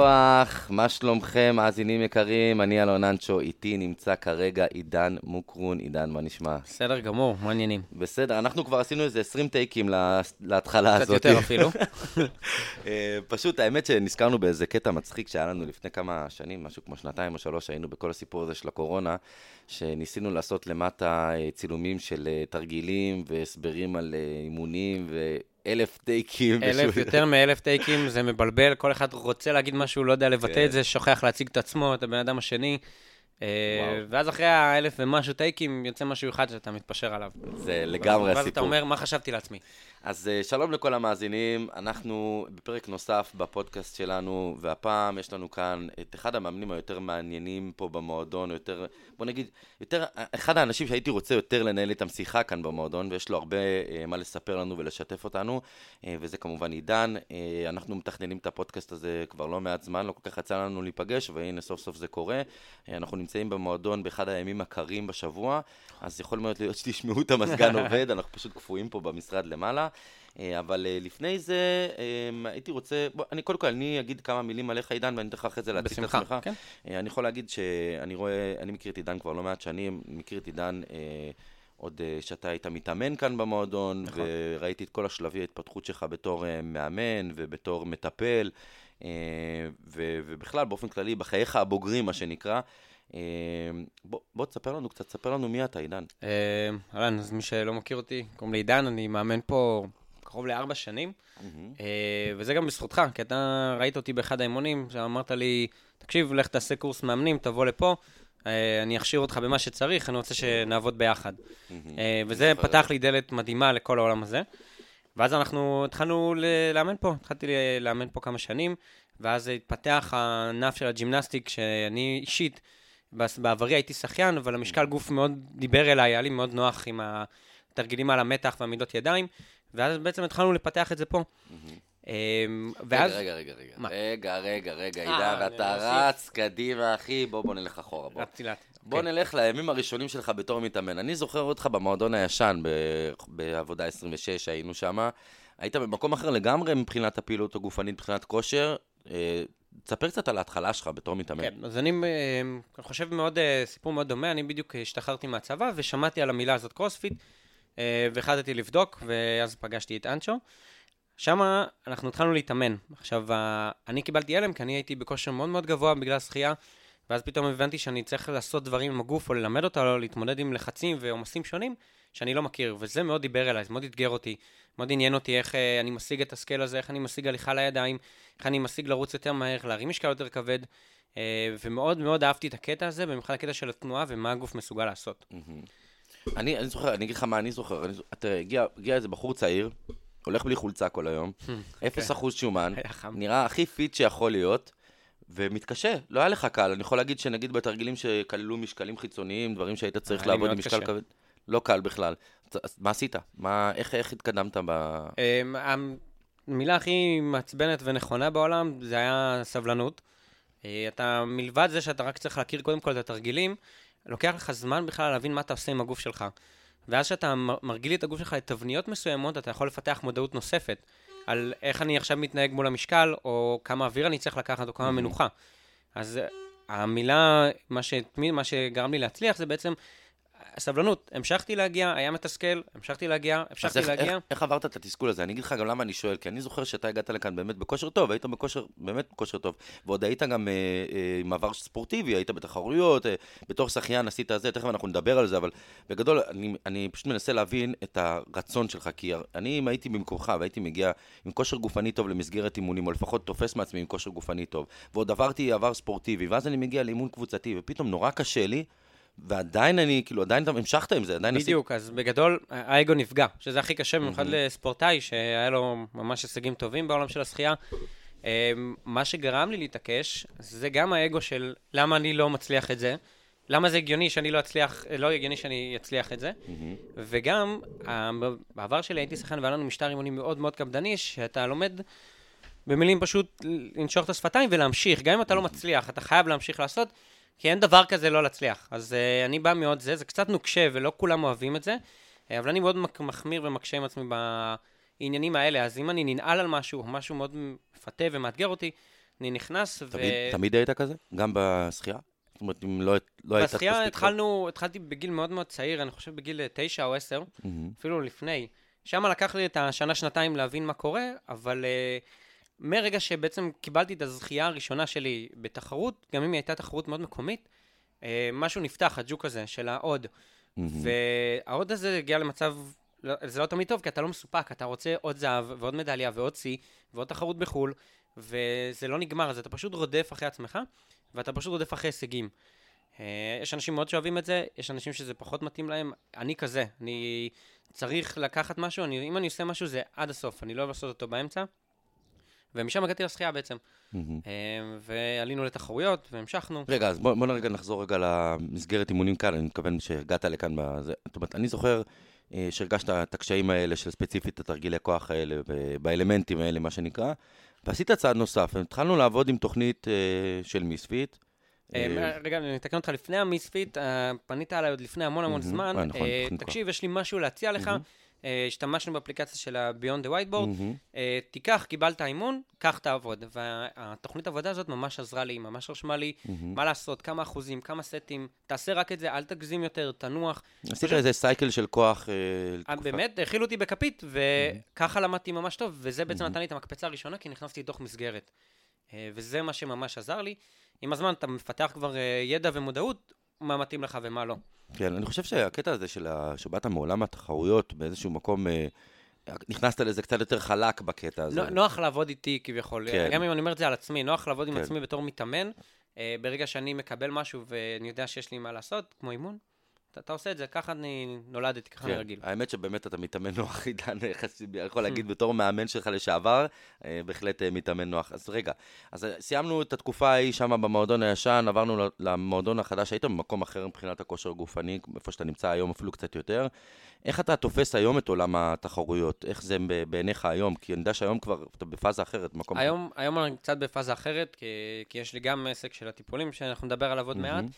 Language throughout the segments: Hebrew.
כוח, מה שלומכם, מאזינים יקרים? אני אלון אנצ'ו, איתי נמצא כרגע עידן מוקרון. עידן, מה נשמע? בסדר גמור, מה העניינים? בסדר, אנחנו כבר עשינו איזה 20 טייקים לה- להתחלה הזאת. קצת יותר אפילו. אה, פשוט, האמת שנזכרנו באיזה קטע מצחיק שהיה לנו לפני כמה שנים, משהו כמו שנתיים או שלוש, היינו בכל הסיפור הזה של הקורונה, שניסינו לעשות למטה אה, צילומים של אה, תרגילים והסברים על אימונים ואלף טייקים. אלף, יותר מאלף טייקים, זה מבלבל, כל אחד רוצה להגיד משהו, לא יודע לבטא כן. את זה, שוכח להציג את עצמו, את הבן אדם השני. אה. ואז אחרי האלף ומשהו טייקים, יוצא משהו אחד שאתה מתפשר עליו. זה לגמרי ואז הסיפור. אתה אומר, מה חשבתי לעצמי? אז אה, שלום לכל המאזינים, אנחנו בפרק נוסף בפודקאסט שלנו, והפעם יש לנו כאן את אחד המאמנים היותר מעניינים פה במועדון, יותר, בוא נגיד, יותר, אחד האנשים שהייתי רוצה יותר לנהל איתם שיחה כאן במועדון, ויש לו הרבה אה, מה לספר לנו ולשתף אותנו, וזה כמובן עידן. אנחנו מתכננים את הפודקאסט הזה כבר לא מעט זמן, לא כל כך יצא לנו להיפגש, והנה סוף סוף זה קורה. אנחנו נמצאים במועדון באחד הימים הקרים בשבוע, אז יכול מאוד להיות שתשמעו את המזגן עובד, אנחנו פשוט קפואים פה במשרד למעלה. אה, אבל אה, לפני זה, אה, הייתי רוצה, בוא, אני קודם כל, אני אגיד כמה מילים עליך, עידן, ואני אתן לך אחרי זה להציג את בשמחה, עצמך. כן. אה, אני יכול להגיד שאני רואה, אני מכיר את עידן כבר לא מעט שנים, מכיר את עידן עוד שאתה היית מתאמן כאן במועדון, נכון. וראיתי את כל השלבי ההתפתחות שלך בתור מאמן ובתור מטפל, ו- ובכלל, באופן כללי, בחייך הבוגרים, מה שנקרא. אה, בוא, בוא תספר לנו קצת, תספר לנו מי אתה, עידן. אה, אהלן, אז מי שלא מכיר אותי, קוראים לי עידן, אני מאמן פה קרוב לארבע שנים. אה, וזה גם בזכותך, כי אתה ראית אותי באחד האימונים, שאמרת לי, תקשיב, לך תעשה קורס מאמנים, תבוא לפה, אה, אני אכשיר אותך במה שצריך, אני רוצה שנעבוד ביחד. אה, וזה. פתח לי דלת מדהימה לכל העולם הזה. ואז אנחנו התחלנו לאמן פה, התחלתי לאמן פה כמה שנים, ואז התפתח הענף של ה gymnastic, שאני אישית, בעברי הייתי שחיין, אבל המשקל גוף מאוד דיבר אליי, היה לי מאוד נוח עם התרגילים על המתח ועמידות ידיים, ואז בעצם התחלנו לפתח את זה פה. אמ, ואז... רגע, רגע, רגע, מה? רגע, רגע, רגע, אה, עידן, אתה. רץ קדימה, אחי, בוא, בוא נלך אחורה, בוא. רצתי לאט. בוא אוקיי. נלך לימים הראשונים שלך בתור מתאמן. אני זוכר אותך במועדון הישן, בעבודה 26, היינו שם. היית במקום אחר לגמרי מבחינת הפעילות הגופנית, מבחינת כושר. תספר קצת על ההתחלה שלך בתור מתאמן. כן, אז אני אה, חושב מאוד, אה, סיפור מאוד דומה, אני בדיוק השתחררתי מהצבא ושמעתי על המילה הזאת קרוספיט, אה, והחלטתי לבדוק, ואז פגשתי את אנצ'ו. שם אנחנו התחלנו להתאמן. עכשיו, אני קיבלתי הלם כי אני הייתי בכושר מאוד מאוד גבוה בגלל שחייה, ואז פתאום הבנתי שאני צריך לעשות דברים עם הגוף או ללמד אותו, או להתמודד עם לחצים ועומסים שונים שאני לא מכיר, וזה מאוד דיבר אליי, זה מאוד אתגר אותי, מאוד עניין אותי איך אה, אני משיג את ה skill הזה, איך אני משיג הליכה לידיים, איך אני משיג לרוץ יותר מהר, להרים משקל יותר כבד, אה, ומאוד מאוד אהבתי את הקטע הזה, במיוחד הקטע של התנועה ומה הגוף מסוגל לעשות. אני, אני זוכר, אני אגיד לך מה אני זוכר. אני, תראה, הגיע, הגיע איזה בחור צעיר, הולך בלי חולצה כל היום, אפס אחוז שומן. נראה הכי fit שיכול להיות, ומתקשה, לא היה לך קל. אני יכול להגיד שנגיד בתרגילים שכללו משקלים חיצוניים, דברים שהיית צריך לעבוד עם משקל. כבד, לא קל בכלל. אז- מה עשית? מה, איך, איך התקדמת ב... אמ, המילה הכי מעצבנת ונכונה בעולם זה היה סבלנות. אה, אתה, מלבד זה שאתה רק צריך להכיר קודם כל את התרגילים, לוקח לך זמן בכלל להבין מה אתה עושה עם הגוף שלך. ואז כשאתה מרגיל את הגוף שלך לתבניות מסוימות, אתה יכול לפתח מודעות נוספת על איך אני עכשיו מתנהג מול המשקל, או כמה אוויר אני צריך לקחת, או כמה מנוחה. אז אה, המילה, מה, שהתמיד, מה שגרם לי להצליח זה בעצם סבלנות. המשכתי להגיע, היה מתסכל, המשכתי להגיע, המשכתי איך, להגיע. איך, איך עברת את התסכול הזה? אני אגיד לך גם למה אני שואל, כי אני זוכר שאתה הגעת לכאן באמת בכושר טוב, היית בכושר, באמת בכושר טוב, ועוד היית גם אה, אה, עם עבר ספורטיבי, היית בתחרויות, אה, בתור שחיין עשית זה, תכף אנחנו נדבר על זה, אבל בגדול, אני, אני פשוט מנסה להבין את הרצון שלך, כי אני, אם הייתי במקומך והייתי מגיע עם כושר גופני טוב למסגרת אימונים, או לפחות תופס מעצמי עם כושר גופני טוב, ועוד עברתי עבר ספורטיבי, ואז אני מגיע לאימון קבוצתי, ופתאום נורא קשה לי, ועדיין אני, כאילו, עדיין אתה המשכת עם זה, עדיין עשית... בדיוק, אז בגדול, האגו נפגע, שזה הכי קשה, במיוחד לספורטאי, שהיה לו ממש הישגים טובים בעולם של השחייה. אמ, מה שגרם לי להתעקש, זה גם האגו של למה אני לא מצליח את זה, למה זה הגיוני שאני לא אצליח, לא הגיוני שאני אצליח את זה, וגם, ה- בעבר שלי הייתי שחקן והיה לנו משטר אימונים מאוד מאוד קפדני, שאתה לומד במילים פשוט לנשוך את השפתיים ולהמשיך, גם אם אתה לא מצליח, אתה חייב להמשיך לעשות, כי אין דבר כזה לא להצליח. אז uh, אני בא מאוד זה, זה קצת נוקשה ולא כולם אוהבים את זה, אה, אבל אני מאוד מחמיר ומקשה עם עצמי בעניינים האלה, אז אם אני ננעל על משהו, משהו מאוד מפתה ומאתגר אותי, אני נכנס ו... תמיד, תמיד היית כזה? גם בשחייה? זאת אומרת, אם לא, לא היית בשחייה התחלנו, התחלתי בגיל מאוד מאוד צעיר, אני חושב בגיל אה, תשע או עשר? מהמם. אפילו לפני. שם לקח לי את השנה-שנתיים להבין מה קורה, אבל uh, מרגע שבעצם קיבלתי את הזכייה הראשונה שלי בתחרות, גם אם היא הייתה תחרות מאוד מקומית, uh, משהו נפתח, הג'וק הזה של ההוד. מהמם. וההוד הזה הגיע למצב, לא- זה לא תמיד טוב, כי אתה לא מסופק, אתה רוצה עוד זהב ועוד מדליה ועוד שיא ועוד תחרות בחו"ל, וזה לא נגמר, אז אתה פשוט רודף אחרי עצמך, ואתה פשוט רודף אחרי הישגים. אה, יש אנשים מאוד שאוהבים את זה, יש אנשים שזה פחות מתאים להם, אני כזה, אני צריך לקחת משהו, אני, אם אני עושה משהו זה עד הסוף, אני לא אוהב לעשות אותו באמצע, ומשם הגעתי לשחייה בעצם. אה, ועלינו לתחרויות, והמשכנו. רגע, אז בוא, בוא רגע נחזור רגע למסגרת אימונים כאן, אני מתכוון שהגעת לכאן בזה. זאת אומרת, אני זוכר אה, שהרגשת את הקשיים האלה של ספציפית התרגילי כוח האלה, באלמנטים האלה, מה שנקרא, ועשית צעד נוסף, התחלנו לעבוד עם תוכנית אה, של מיספיט. רגע, אני אתקן אותך לפני המיספיט, פנית אליי עוד לפני המון המון. זמן. נכון, תקשיב, יש לי משהו להציע לך. אה, השתמשנו באפליקציה של ה-Beyond the Whiteboard. אה, תיקח, קיבלת אימון, קח תעבוד. והתוכנית עבודה הזאת ממש עזרה לי, ממש רשמה לי מהמם. מה לעשות, כמה אחוזים, כמה סטים. תעשה רק את זה, אל תגזים יותר, תנוח. עשית איזה סייקל של כוח אה, אה. באמת, האכילו אותי בכפית, וככה למדתי ממש טוב, וזה בעצם נתן לי את המקפצה הראשונה, כי נכנסתי לתוך מסגרת. וזה מה שממש עזר לי. עם הזמן אתה מפתח כבר ידע ומודעות, מה מתאים לך ומה לא. כן, אני חושב שהקטע הזה של. שבאת מעולם התחרויות באיזשהו מקום, אה, נכנסת לזה קצת יותר חלק בקטע הזה. נו- נוח לעבוד איתי כביכול, כן. גם אם אני אומר את זה על עצמי, נוח לעבוד עם כן. עצמי בתור מתאמן. אה, ברגע שאני מקבל משהו ואני יודע שיש לי מה לעשות, כמו אימון, אתה, אתה עושה את זה, ככה אני נולדתי, ככה אני כן, רגיל. האמת שבאמת אתה מתאמן נוח, עידן, אני יכול להגיד בתור מאמן שלך לשעבר, אה, בהחלט אה, מתאמן נוח. אז רגע, אז אה, סיימנו את התקופה ההיא שם במועדון הישן, עברנו למועדון החדש, היית במקום אחר מבחינת הכושר הגופני, איפה שאתה נמצא היום אפילו קצת יותר. איך אתה תופס היום את עולם התחרויות? איך זה בעיניך היום? כי אני יודע שהיום כבר אתה בפאזה אחרת, מקום... היום, היום אני קצת בפאזה אחרת, כי, כי יש לי גם עסק של הטיפולים, שאנחנו נדבר עליו עוד מעט, אה,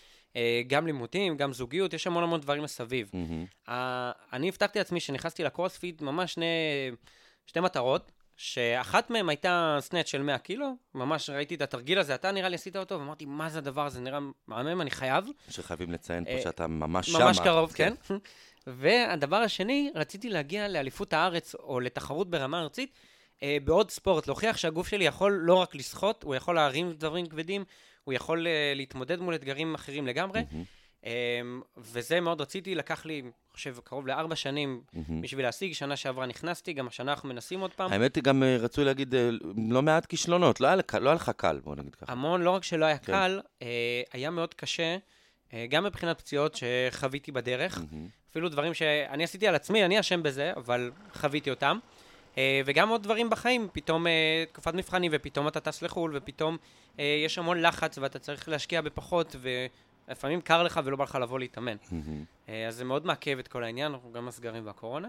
גם לימודים, גם זוגיות, יש המון המון דברים מסביב. ה- אני הבטחתי לעצמי שנכנסתי לקרוספיט ממש שני, שתי מטרות, שאחת מהן הייתה סנאט של 100 קילו, ממש ראיתי את התרגיל הזה, אתה נראה לי עשית אותו, ואמרתי, מה זה הדבר הזה, נראה מהמם, אני חייב. שחייבים לציין פה אה, שאתה ממש שמה. ממש קרוב, כן. והדבר השני, רציתי להגיע לאליפות הארץ או לתחרות ברמה ארצית אה, בעוד ספורט, להוכיח שהגוף שלי יכול לא רק לשחות, הוא יכול להרים דברים כבדים, הוא יכול אה, להתמודד מול אתגרים אחרים לגמרי. אה, וזה מאוד רציתי, לקח לי, אני חושב, קרוב לארבע שנים מהמם. בשביל להשיג. שנה שעברה נכנסתי, גם השנה אנחנו מנסים עוד פעם. האמת היא גם אה, רצוי להגיד אה, לא מעט כישלונות, לא היה לא היה לך קל, בוא נגיד ככה. המון, לא רק שלא היה כן. קל, היה מאוד קשה, גם מבחינת פציעות שחוויתי בדרך. מהמם. אפילו דברים שאני עשיתי על עצמי, אני אשם בזה, אבל חוויתי אותם. וגם עוד דברים בחיים, פתאום תקופת מבחנים, ופתאום אתה טס לחו"ל, ופתאום יש המון לחץ, ואתה צריך להשקיע בפחות, ולפעמים קר לך ולא בא לך לבוא להתאמן. אה, אז זה מאוד מעכב את כל העניין, אנחנו גם הסגרים והקורונה.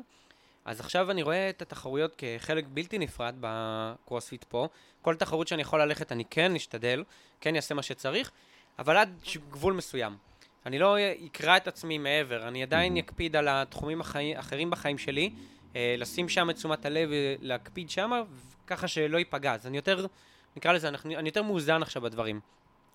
אז עכשיו אני רואה את התחרויות כחלק בלתי נפרד בקרוספיט פה. כל תחרות שאני יכול ללכת, אני כן אשתדל, כן אעשה מה שצריך, אבל עד גבול מסוים. אני לא אקרע את עצמי מעבר, אני עדיין אמ-המ. אקפיד על התחומים החיים, האחרים בחיים שלי, אה, לשים שם את תשומת הלב ולהקפיד שם, ככה שלא ייפגע. אז אני יותר, נקרא לזה, אנחנו, אני יותר מאוזן עכשיו בדברים,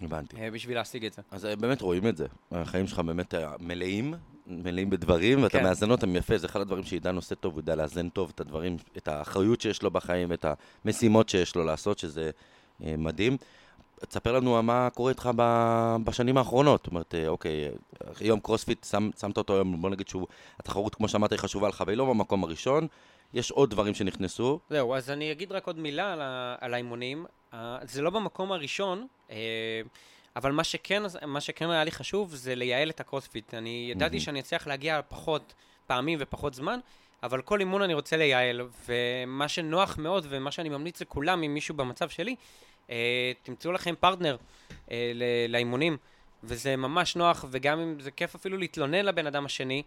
הבנתי. אה, בשביל להשיג את זה. אז אה, באמת רואים את זה. החיים שלך באמת אה, מלאים, מלאים בדברים, ואתה כן. מאזן אותם יפה. זה אחד הדברים שעידן עושה טוב, הוא יודע לאזן טוב את הדברים, את האחריות שיש לו בחיים, את המשימות שיש לו לעשות, שזה מדהים. תספר לנו מה קורה איתך בשנים האחרונות. זאת אומרת, אוקיי, אה, יום קרוספיט, שם, שמת אותו היום, בוא נגיד שהוא, התחרות, כמו שאמרתי, חשובה לך, והיא לא במקום הראשון. יש עוד דברים שנכנסו. זהו, אז אני אגיד רק עוד מילה על, ה, על האימונים. אה, זה לא במקום הראשון, אה, אבל מה שכן, מה שכן היה לי חשוב זה לייעל את הקרוספיט. אני ידעתי אמ-המ. שאני אצליח להגיע פחות פעמים ופחות זמן, אבל כל אימון אני רוצה לייעל, ומה שנוח מאוד ומה שאני ממליץ לכולם, אם מישהו במצב שלי, אה, תמצאו לכם פרטנר לאימונים, וזה ממש נוח, וגם אם זה כיף אפילו להתלונן לבן אדם השני.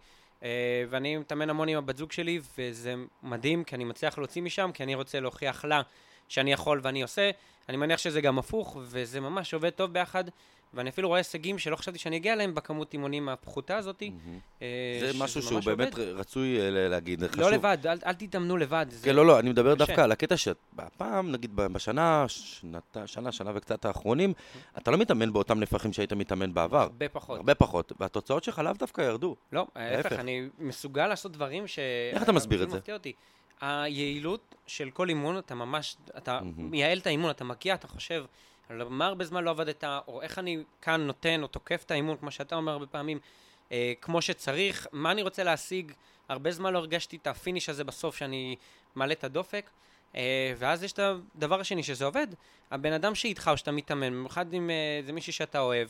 ואני מתאמן המון עם הבת זוג שלי, וזה מדהים, כי אני מצליח להוציא משם, כי אני רוצה להוכיח לה שאני יכול ואני עושה. אני מניח שזה גם הפוך, וזה ממש עובד טוב ביחד. ואני אפילו רואה הישגים שלא חשבתי שאני אגיע אליהם בכמות אימונים הפחותה הזאת. אה, זה משהו שהוא באמת רצוי אה, להגיד, חשוב. לא לבד, אל, אל תתאמנו לבד. כן, לא, לא, אני מדבר קשה. דווקא על הקטע שהפעם, נגיד בשנה, שנת, שנה, שנה וקצת האחרונים, אתה לא מתאמן באותם נפחים שהיית מתאמן בעבר. הרבה פחות. הרבה פחות, והתוצאות שלך לאו דווקא ירדו. לא, להפך, אני מסוגל לעשות דברים ש... איך אתה מסביר את זה? היעילות של כל אימון, אתה ממש, אתה מייעל את האימון, אתה מגיע, אתה חושב, על מה הרבה זמן לא עבדת, או איך אני כאן נותן או תוקף את האימון, כמו שאתה אומר הרבה פעמים, אה, כמו שצריך, מה אני רוצה להשיג, הרבה זמן לא הרגשתי את ה finish הזה בסוף, שאני מעלה את הדופק. אה, ואז יש את הדבר השני שזה עובד, הבן אדם שאיתך או שאתה מתאמן, במיוחד אם אה, זה מישהי שאתה אוהב,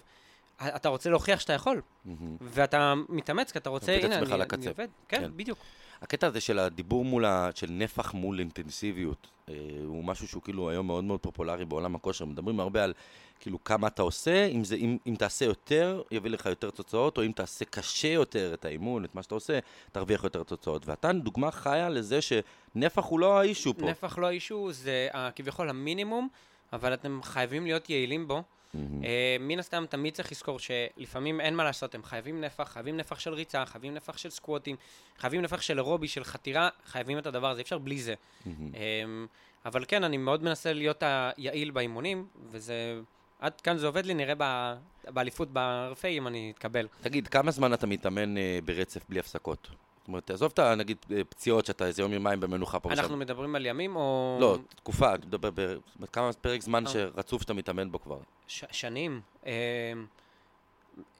אתה רוצה להוכיח שאתה יכול, אמ-המ. ואתה מתאמץ כי אתה רוצה, הנה, אני, אני עובד, כן, כן, בדיוק. הקטע הזה של הדיבור מול, ה... של נפח מול אינטנסיביות, אה, הוא משהו שהוא כאילו היום מאוד מאוד פופולרי בעולם הכושר. מדברים הרבה על כאילו כמה אתה עושה, אם, זה, אם, אם תעשה יותר, יביא לך יותר תוצאות, או אם תעשה קשה יותר את האימון, את מה שאתה עושה, תרוויח יותר תוצאות. ואתה דוגמה חיה לזה שנפח הוא לא האישו פה. נפח לא האישו, זה כביכול המינימום, אבל אתם חייבים להיות יעילים בו. Mm-hmm. Uh, מן הסתם תמיד צריך לזכור שלפעמים אין מה לעשות, הם חייבים נפח, חייבים נפח של ריצה, חייבים נפח של סקווטים, חייבים נפח של אירובי, של חתירה, חייבים את הדבר הזה, אי אפשר בלי זה. Mm-hmm. Um, אבל כן, אני מאוד מנסה להיות היעיל באימונים, וזה... עד כאן זה עובד לי, נראה באליפות ברפי אם אני אתקבל. תגיד, כמה זמן אתה מתאמן uh, ברצף בלי הפסקות? אומרת, תעזוב את, נגיד, פציעות שאתה איזה יום יומיים במנוחה פה ושם. אנחנו מדברים על ימים או... לא, תקופה, אני מדבר בכמה פרק זמן אה. שרצוף שאתה מתאמן בו כבר. ש- שנים. אה,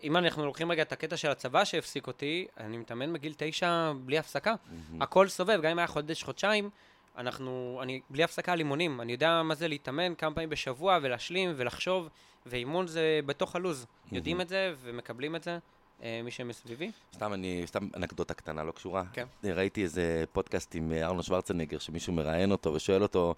אם אנחנו לוקחים רגע את הקטע של הצבא שהפסיק אותי, אני מתאמן בגיל תשע בלי הפסקה. הכל סובב, גם אם היה חודש, חודשיים, אנחנו, אני בלי הפסקה על אימונים. אני יודע מה זה להתאמן כמה פעמים בשבוע ולהשלים ולחשוב, ואימון זה בתוך הלוז. יודעים את זה ומקבלים את זה. אה, מי שמסביבי? סתם אני, סתם אנקדוטה קטנה, לא קשורה. כן. ראיתי איזה פודקאסט עם אה, ארנו שוורצנגר, שמישהו מראיין אותו ושואל אותו,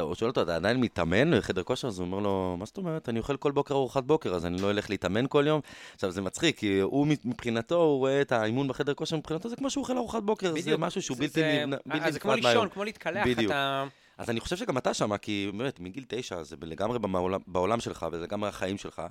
הוא שואל אותו, אתה עדיין מתאמן בחדר כושר? אז הוא אומר לו, מה זאת אומרת? אני אוכל כל בוקר ארוחת בוקר, אז אני לא אלך להתאמן כל יום. עכשיו, זה מצחיק, כי הוא מבחינתו, הוא רואה את האימון בחדר כושר, מבחינתו זה כמו שהוא אוכל ארוחת בוקר, בדיוק. זה משהו שהוא בלתי נפרד מהיום. זה כמו לישון, כמו להתקלח, אתה... אז אני חושב שגם אתה שמה, כי באמת, מגיל תשע זה לגמרי בעולם, בעולם שלך, וזה לגמרי החיים שלך.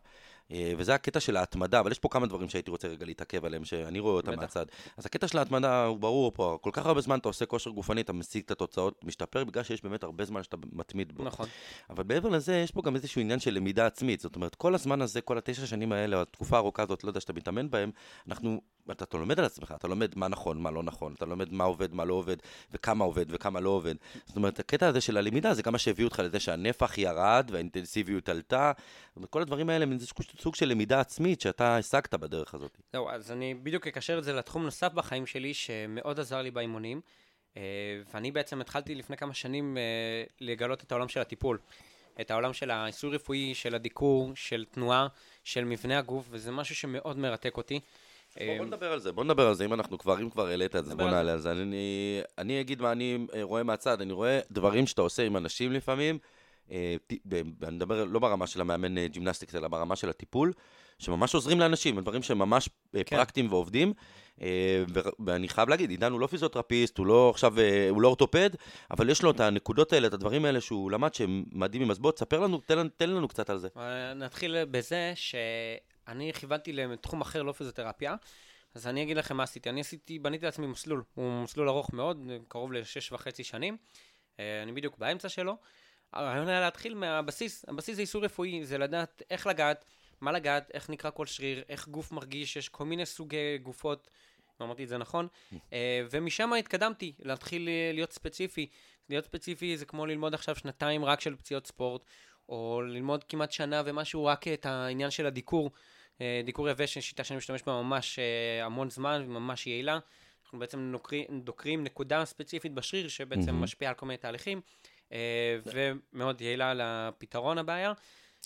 אה, וזה הקטע של ההתמדה, אבל יש פה כמה דברים שהייתי רוצה רגע להתעכב עליהם, שאני רואה אותם מהצד. אז הקטע של ההתמדה הוא ברור פה, כל כך הרבה זמן אתה עושה כושר גופני, אתה משיג את התוצאות, משתפר, בגלל שיש באמת הרבה זמן שאתה מתמיד בו. נכון. אבל מעבר לזה, יש פה גם איזשהו עניין של למידה עצמית. זאת אומרת, כל הזמן הזה, כל התשע שנים האלה, התקופה הארוכה הזאת, לא יודע, שאתה מתאמן בהם, אנחנו אתה, אתה לומד על עצמך, אתה לומד מה נכון, מה לא נכון, אתה לומד מה עובד, מה לא עובד, וכמה עובד וכמה לא עובד. זאת אומרת, הקטע הזה של הלמידה זה גם מה שהביא אותך לזה שהנפח ירד והאינטנסיביות עלתה. זאת אומרת, כל הדברים האלה, זה סוג של למידה עצמית שאתה השגת בדרך הזאת. זהו, אז אני בדיוק אקשר את זה לתחום נוסף בחיים שלי, שמאוד עזר לי באימונים. אה, ואני בעצם התחלתי לפני כמה שנים אה, לגלות את העולם של הטיפול. את העולם של העיסוי רפואי, של הדיקור, של תנועה, של מבנה הגוף, וזה משהו שמאוד מרתק אותי. בוא נדבר על זה, בוא נדבר על זה, אם אנחנו כבר, אם כבר העלית את זה, בוא נעלה על זה. אני, אני אגיד מה אני אה, רואה מהצד, אני רואה דברים שאתה עושה עם אנשים לפעמים, אה, אני מדבר לא ברמה של המאמן אה, gymnastics, אלא ברמה של הטיפול, שממש עוזרים לאנשים, דברים שהם ממש כן. פרקטיים ועובדים. ואני חייב להגיד, עידן הוא לא פיזיותרפיסט, הוא לא עכשיו, הוא לא אורתופד, אבל יש לו את הנקודות האלה, את הדברים האלה שהוא למד שהם מדהימים. אז בוא, תספר לנו, תן, תן לנו קצת על זה. נתחיל בזה ש... אני כיוונתי לתחום אחר, לא פיזיותרפיה, אז אני אגיד לכם מה עשיתי. אני עשיתי, בניתי לעצמי מסלול, הוא מסלול ארוך מאוד, קרוב לשש וחצי שנים. אה, אני בדיוק באמצע שלו. הרעיון היה להתחיל מהבסיס, הבסיס זה איסור רפואי, זה לדעת איך לגעת, מה לגעת, איך נקרא כל שריר, איך גוף מרגיש, יש כל מיני סוגי גופות, אם אמרתי את זה נכון, אה, ומשם התקדמתי, להתחיל להיות ספציפי. להיות ספציפי זה כמו ללמוד עכשיו שנתיים רק של פציעות ספורט, או ללמוד כמעט שנה ומשהו רק את העניין של הדיקור. אה, דיקור יבש, שיטה שאני משתמש בה ממש אה, המון זמן וממש יעילה. אנחנו בעצם נוקרים, דוקרים נקודה ספציפית בשריר שבעצם mm-hmm. משפיעה על כל מיני תהליכים, אה, ומאוד יעילה לפתרון הבעיה.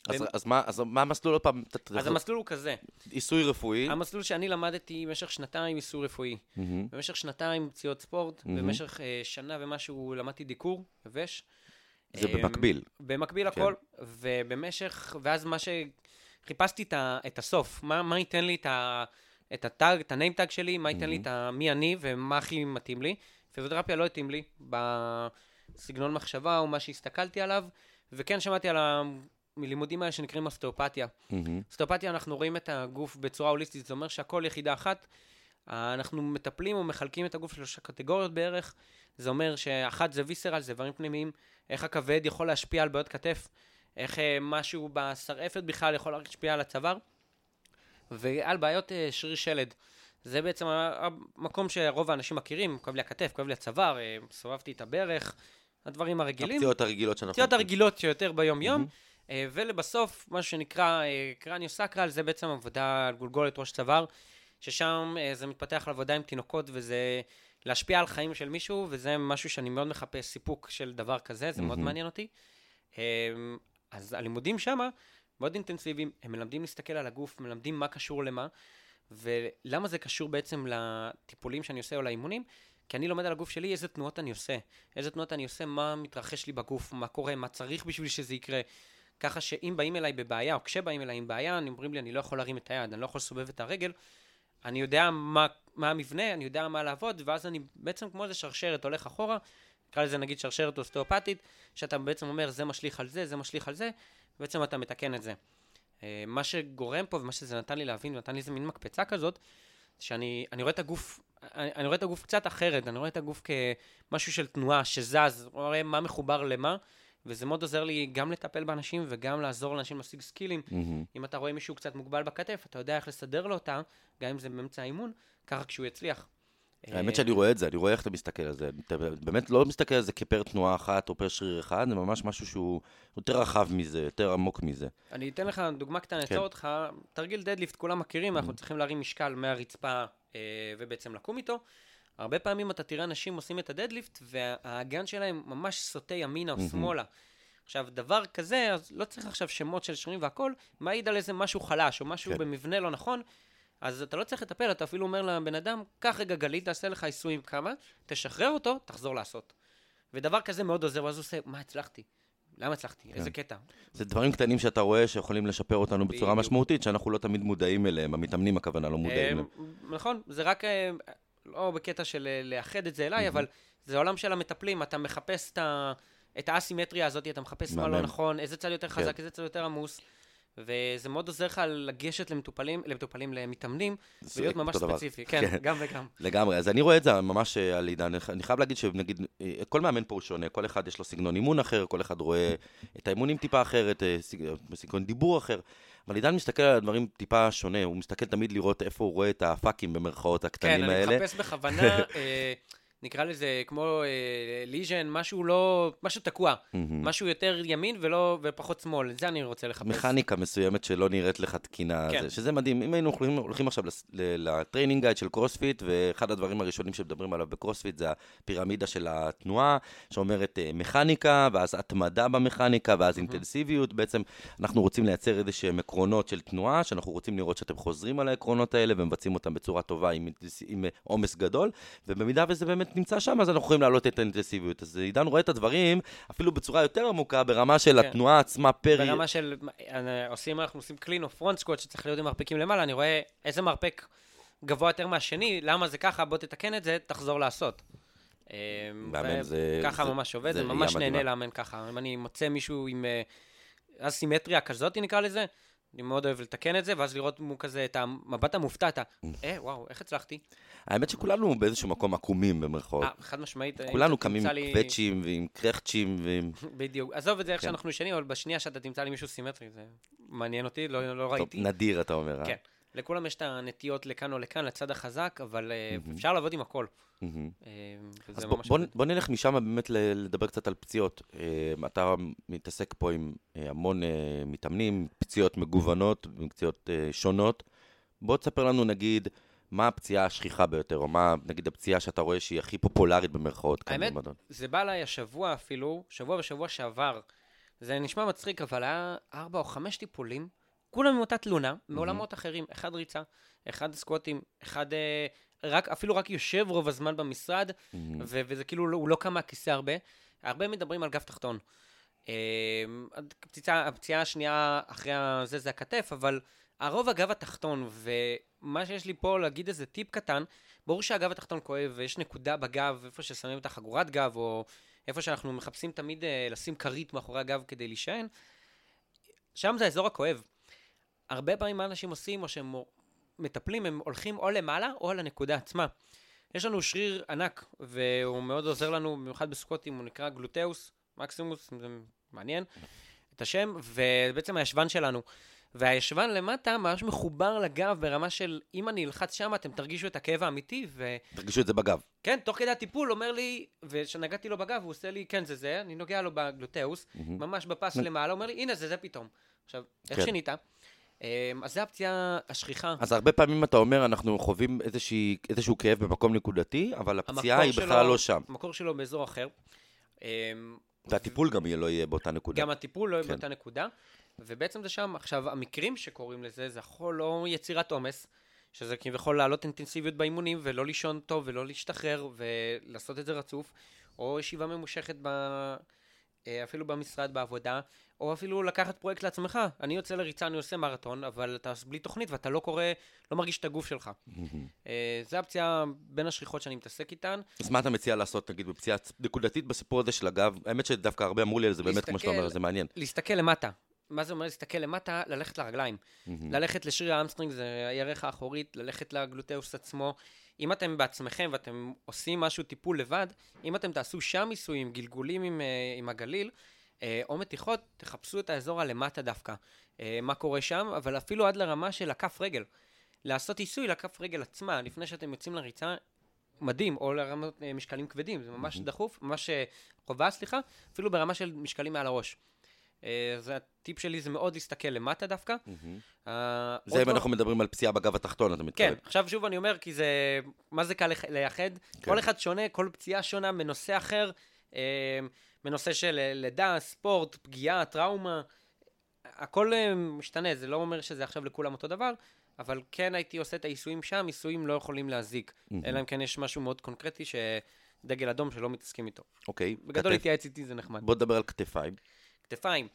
אז, ו... אז, מה, אז מה המסלול עוד פעם? אז המסלול הוא כזה. עיסוי רפואי. המסלול שאני למדתי במשך שנתיים עיסוי רפואי. Mm-hmm. במשך שנתיים פציעות ספורט, mm-hmm. במשך uh, שנה ומשהו למדתי דיקור יבש. זה במקביל. במקביל כן. הכל, ובמשך, ואז מה ש... חיפשתי את, הסוף, מה, מה ייתן לי את, ה, את הטאג, את הניים טאג שלי, מה ייתן mm-hmm. לי את ה, מי אני ומה הכי מתאים לי. פיזיותרפיה לא התאים לי, ב, סגנון מחשבה או מה שהסתכלתי עליו, וכן שמעתי על הלימודים האלה שנקראים אסטאופתיה. אסטאופתיה, אנחנו רואים את הגוף בצורה הוליסטית, זה אומר שהכל יחידה אחת. אנחנו מטפלים או מחלקים את הגוף לשלושה קטגוריות בערך. זה אומר שאחת זה ויסרל, זה איברים פנימיים, איך הכבד יכול להשפיע על בעיות כתף, איך אה, משהו בשרעפת בכלל יכול להשפיע על הצוואר, ועל בעיות אה, שריר שלד. זה בעצם המקום שרוב האנשים מכירים, כואב לי הכתף, כואב לי הצוואר, אה, סובבתי את הברך, הדברים הרגילים. הפציעות הרגילות שאנחנו... הפציעות הרגילות שיותר ביום-יום. אה, ולבסוף, משהו שנקרא אה, קרניו סקרל, זה בעצם עבודה על גולגולת ראש צוואר, ששם אה, זה מתפתח על עבודה עם תינוקות, וזה להשפיע על חיים של מישהו, וזה משהו שאני מאוד מחפש סיפוק של דבר כזה, זה מאוד מהמם. מעניין אותי. אה, אז הלימודים שמה מאוד אינטנסיביים, הם מלמדים להסתכל על הגוף, מלמדים מה קשור למה, ולמה זה קשור בעצם לטיפולים שאני עושה או לאימונים? כי אני לומד על הגוף שלי איזה תנועות אני עושה, איזה תנועות אני עושה, מה מתרחש לי בגוף, מה קורה, מה צריך בשביל שזה יקרה. ככה שאם באים אליי בבעיה, או כשבאים אליי עם בעיה, אני אומרים לי, אני לא יכול להרים את היד, אני לא יכול לסובב את הרגל, אני יודע מה, מה המבנה, אני יודע מה לעבוד, ואז אני בעצם כמו איזה שרשרת הולך אחורה, נקרא לזה נגיד שרשרת אוסטאופטית, שאתה בעצם אומר, זה משליך על זה, זה משליך על זה, ובעצם אתה מתקן את זה. אה, מה שגורם פה, ומה שזה נתן לי להבין, ונתן לי איזה מין מקפצה כזאת, שאני אני רואה את הגוף, אני, אני רואה את הגוף קצת אחרת, אני רואה את הגוף כמשהו של תנועה שזז, רואה מה מחובר למה, וזה מאוד עוזר לי גם לטפל באנשים וגם לעזור לאנשים להשיג סקילים. מהמם. אם אתה רואה מישהו קצת מוגבל בכתף, אתה יודע איך לסדר לו אותה, גם אם זה באמצע האימון, ככה כשהוא יצליח. האמת אה, שאני רואה את זה, אני רואה איך אתה מסתכל על זה. אתה באמת לא מסתכל על זה כפר תנועה אחת או פר שריר אחד, זה ממש משהו שהוא יותר רחב מזה, יותר עמוק מזה. אני אתן לך דוגמה קטנה, כן. אעצור אותך, תרגיל דדליפט, כולם מכירים, אנחנו צריכים להרים משקל מהרצפה אה, ובעצם לקום איתו. הרבה פעמים אתה תראה אנשים עושים את הדדליפט, והאגן שלהם ממש סוטה ימינה או. שמאלה. עכשיו, דבר כזה, אז לא צריך עכשיו שמות של שרירים והכל, מעיד על איזה משהו חלש, או משהו כן. במבנה לא נכון, אז אתה לא צריך לטפל, אתה אפילו אומר לבן אדם, קח רגע גלית, תעשה לך עיסויים כמה, תשחרר אותו, תחזור לעשות. ודבר כזה מאוד עוזר, ואז הוא עושה, מה הצלחתי? למה הצלחתי? איזה קטע? זה דברים קטנים שאתה רואה שיכולים לשפר אותנו בצורה. משמעותית, שאנחנו לא תמיד מודעים אליהם, המתאמנים הכוונה לא מודעים אה, אליהם. נכון, זה רק, אה, לא בקטע של אה, לאחד את זה אליי, אבל זה עולם של המטפלים, אתה מחפש את ה- את האסימטריה הזאת, אתה מחפש מה לא. נכון, איזה צד יותר חזק, כן. איזה צד יותר עמוס. וזה מאוד עוזר לך לגשת למטופלים, למטופלים, למתאמנים, ולהיות ממש. ספציפי. כן, כן. גם וגם. לגמרי, אז אני רואה את זה ממש אה, על עידן, אני חייב להגיד שנגיד, אה, כל מאמן פה הוא שונה, כל אחד יש לו סגנון אימון אחר, כל אחד רואה את האימונים טיפה אחרת, סג- סגנון דיבור אחר, אבל עידן מסתכל על הדברים טיפה שונה, הוא מסתכל תמיד לראות איפה הוא רואה את הפאקים במרכאות כן, הקטנים אני האלה. מחפש בכוונה, נקרא לזה כמו אה, lesion, משהו לא, משהו תקוע, אמ-המ. משהו יותר ימין ולא, ופחות שמאל, את זה אני רוצה לחפש. מכניקה מסוימת שלא נראית לך תקינה, כן. זה, שזה מדהים. אם היינו הולכים, הולכים עכשיו ל training guide של קרוספיט, ואחד הדברים הראשונים שמדברים עליו בקרוספיט זה הפירמידה של התנועה, שאומרת אה, מכניקה, ואז התמדה במכניקה, ואז אינטנסיביות. בעצם אנחנו רוצים לייצר איזה שהם עקרונות של תנועה, שאנחנו רוצים לראות שאתם חוזרים על העקרונות האלה ומבצעים אותם בצורה טובה עם אה, עומס גדול, ובמידה וזה באמת נמצא שם, אז אנחנו יכולים להעלות את האינטנסיביות. אז עידן רואה את הדברים אפילו בצורה יותר עמוקה, ברמה של כן. התנועה עצמה פר... ברמה של, אה, עושים, אנחנו עושים קלין או פרונט סקוואט שצריך להיות עם מרפקים למעלה, אני רואה איזה מרפק גבוה יותר מהשני, למה זה ככה, בוא תתקן את זה, תחזור לעשות. אה, מאמן זה- ככה זה- ממש עובד, זה ממש מדהימה. נהנה לאמן ככה. אם אני מוצא מישהו עם אה, אסימטריה כזאת, נקרא לזה, אני מאוד אוהב לתקן את זה, ואז לראות כזה את המבט המופתע, אתה, אה, וואו, איך הצלחתי? האמת שכולנו באיזשהו מקום עקומים במרכאות. אה, חד משמעית. אם כולנו קמים עם קווצ'ים ועם קרחצ'ים ועם... בדיוק. עזוב את זה איך כן. שאנחנו ישנים, אבל בשנייה שאתה תמצא לי מישהו סימטרי, זה מעניין אותי, לא לא ראיתי. נדיר אתה אומר, אה? כן. לכולם יש את הנטיות לכאן או לכאן, לצד החזק, אבל מהמם. אפשר לעבוד עם הכל. אה, אז בוא, בוא. בוא נלך משם באמת לדבר קצת על פציעות. אה, אתה מתעסק פה עם המון מתאמנים, פציעות מגוונות, פציעות שונות. בוא תספר לנו נגיד, מה הפציעה השכיחה ביותר, או מה נגיד הפציעה שאתה רואה שהיא הכי פופולרית במרכאות כאן האמת, במועדון. זה בא אליי השבוע אפילו, שבוע ושבוע שעבר. זה נשמע מצחיק, אבל היה ארבע או חמש טיפולים, כולם עם אותה תלונה, מעולמות אחרים. אחד ריצה, אחד סקווטים, אחד אה, רק, אפילו רק יושב רוב הזמן במשרד, מהמם. ו- וזה כאילו, לא- הוא לא קם מהכיסא הרבה. הרבה מדברים על גב תחתון. אה, הפציעה, הפציעה השנייה אחרי זה זה הכתף, אבל הרוב הגב התחתון, ומה שיש לי פה להגיד איזה טיפ קטן, ברור שהגב התחתון כואב, ויש נקודה בגב, איפה ששמים את החגורת גב, או איפה שאנחנו מחפשים תמיד אה, לשים כרית מאחורי הגב כדי להישען, שם זה האזור הכואב. הרבה פעמים מה אנשים עושים, או שהם מטפלים, הם הולכים או למעלה או על הנקודה עצמה. יש לנו שריר ענק, והוא מאוד עוזר לנו, במיוחד בסקוטים, הוא נקרא גלוטאוס, מקסימוס, זה מעניין, את השם, ובעצם הישבן שלנו. והישבן למטה ממש מחובר לגב ברמה של אם אני אלחץ שם, אתם תרגישו את הכאב האמיתי. ו... תרגישו את זה בגב. כן, תוך כדי הטיפול אומר לי, וכשנגעתי לו בגב, הוא עושה לי, כן, זה זה, אני נוגע לו בגלוטאוס, mm-hmm. ממש בפס למעלה, אומר לי, הנה, זה זה פתאום. עכשיו, איך כן. שינית? אמ, אז זה הפציעה השכיחה. אז הרבה פעמים אתה אומר, אנחנו חווים איזושהי, איזשהו כאב במקום נקודתי, אבל הפציעה היא שלו, בכלל לא שם. המקור שלו באזור אחר. אמ, והטיפול ו... גם לא יהיה באותה נקודה. גם הטיפול לא יהיה כן. באותה נקודה. ובעצם זה שם. עכשיו, המקרים שקורים לזה, זה יכול לא יצירת עומס, שזה כביכול להעלות אינטנסיביות באימונים, ולא לישון טוב, ולא להשתחרר, ולעשות את זה רצוף, או ישיבה ממושכת ב... אה, אפילו במשרד, בעבודה, או אפילו לקחת פרויקט לעצמך. אני יוצא לריצה, אני עושה מרתון, אבל אתה בלי תוכנית ואתה לא קורא, לא מרגיש את הגוף שלך. אה, זה הפציעה בין השכיחות שאני מתעסק איתן. אז מה אתה מציע לעשות, נגיד, בפציעה נקודתית בסיפור הזה של הגב? האמת שדווקא הרבה אמרו לי על זה, באמת, כמו שאתה אומר, זה מעניין. להסתכל למטה. מה זה אומר להסתכל למטה? ללכת לרגליים. Mm-hmm. ללכת לשריר hamstring, זה הירך האחורית, ללכת ל gluteus עצמו. אם אתם בעצמכם ואתם עושים משהו, טיפול לבד, אם אתם תעשו שם ניסויים, גלגולים עם, אה, עם הגליל, או מתיחות, תחפשו את האזור הלמטה דווקא. אה, מה קורה שם, אבל אפילו עד לרמה של הכף רגל. לעשות עיסוי לכף רגל עצמה, לפני שאתם יוצאים לריצה, מדהים, או לרמת משקלים כבדים, זה ממש. דחוף, ממש חובה, סליחה, אפילו ברמה של משקלים מעל הראש. אה, זה הטיפ שלי זה מאוד להסתכל למטה דווקא. אה, זה אם אנחנו מדברים על פציעה בגב התחתון, אתה מתכוון. כן, עכשיו שוב אני אומר, כי זה, מה זה קל לייחד? כן. כל אחד שונה, כל פציעה שונה בנושא אחר, אה, בנושא של לידה, ספורט, פגיעה, טראומה, הכל משתנה, זה לא אומר שזה עכשיו לכולם אותו דבר, אבל כן הייתי עושה את העיסויים שם, עיסויים לא יכולים להזיק, אלא אם כן יש משהו מאוד קונקרטי שדגל אדום שלא מתעסקים איתו. אוקיי. בגדול להתייעץ איתי זה נחמד. בוא נדבר על כתפיים. כתפיים.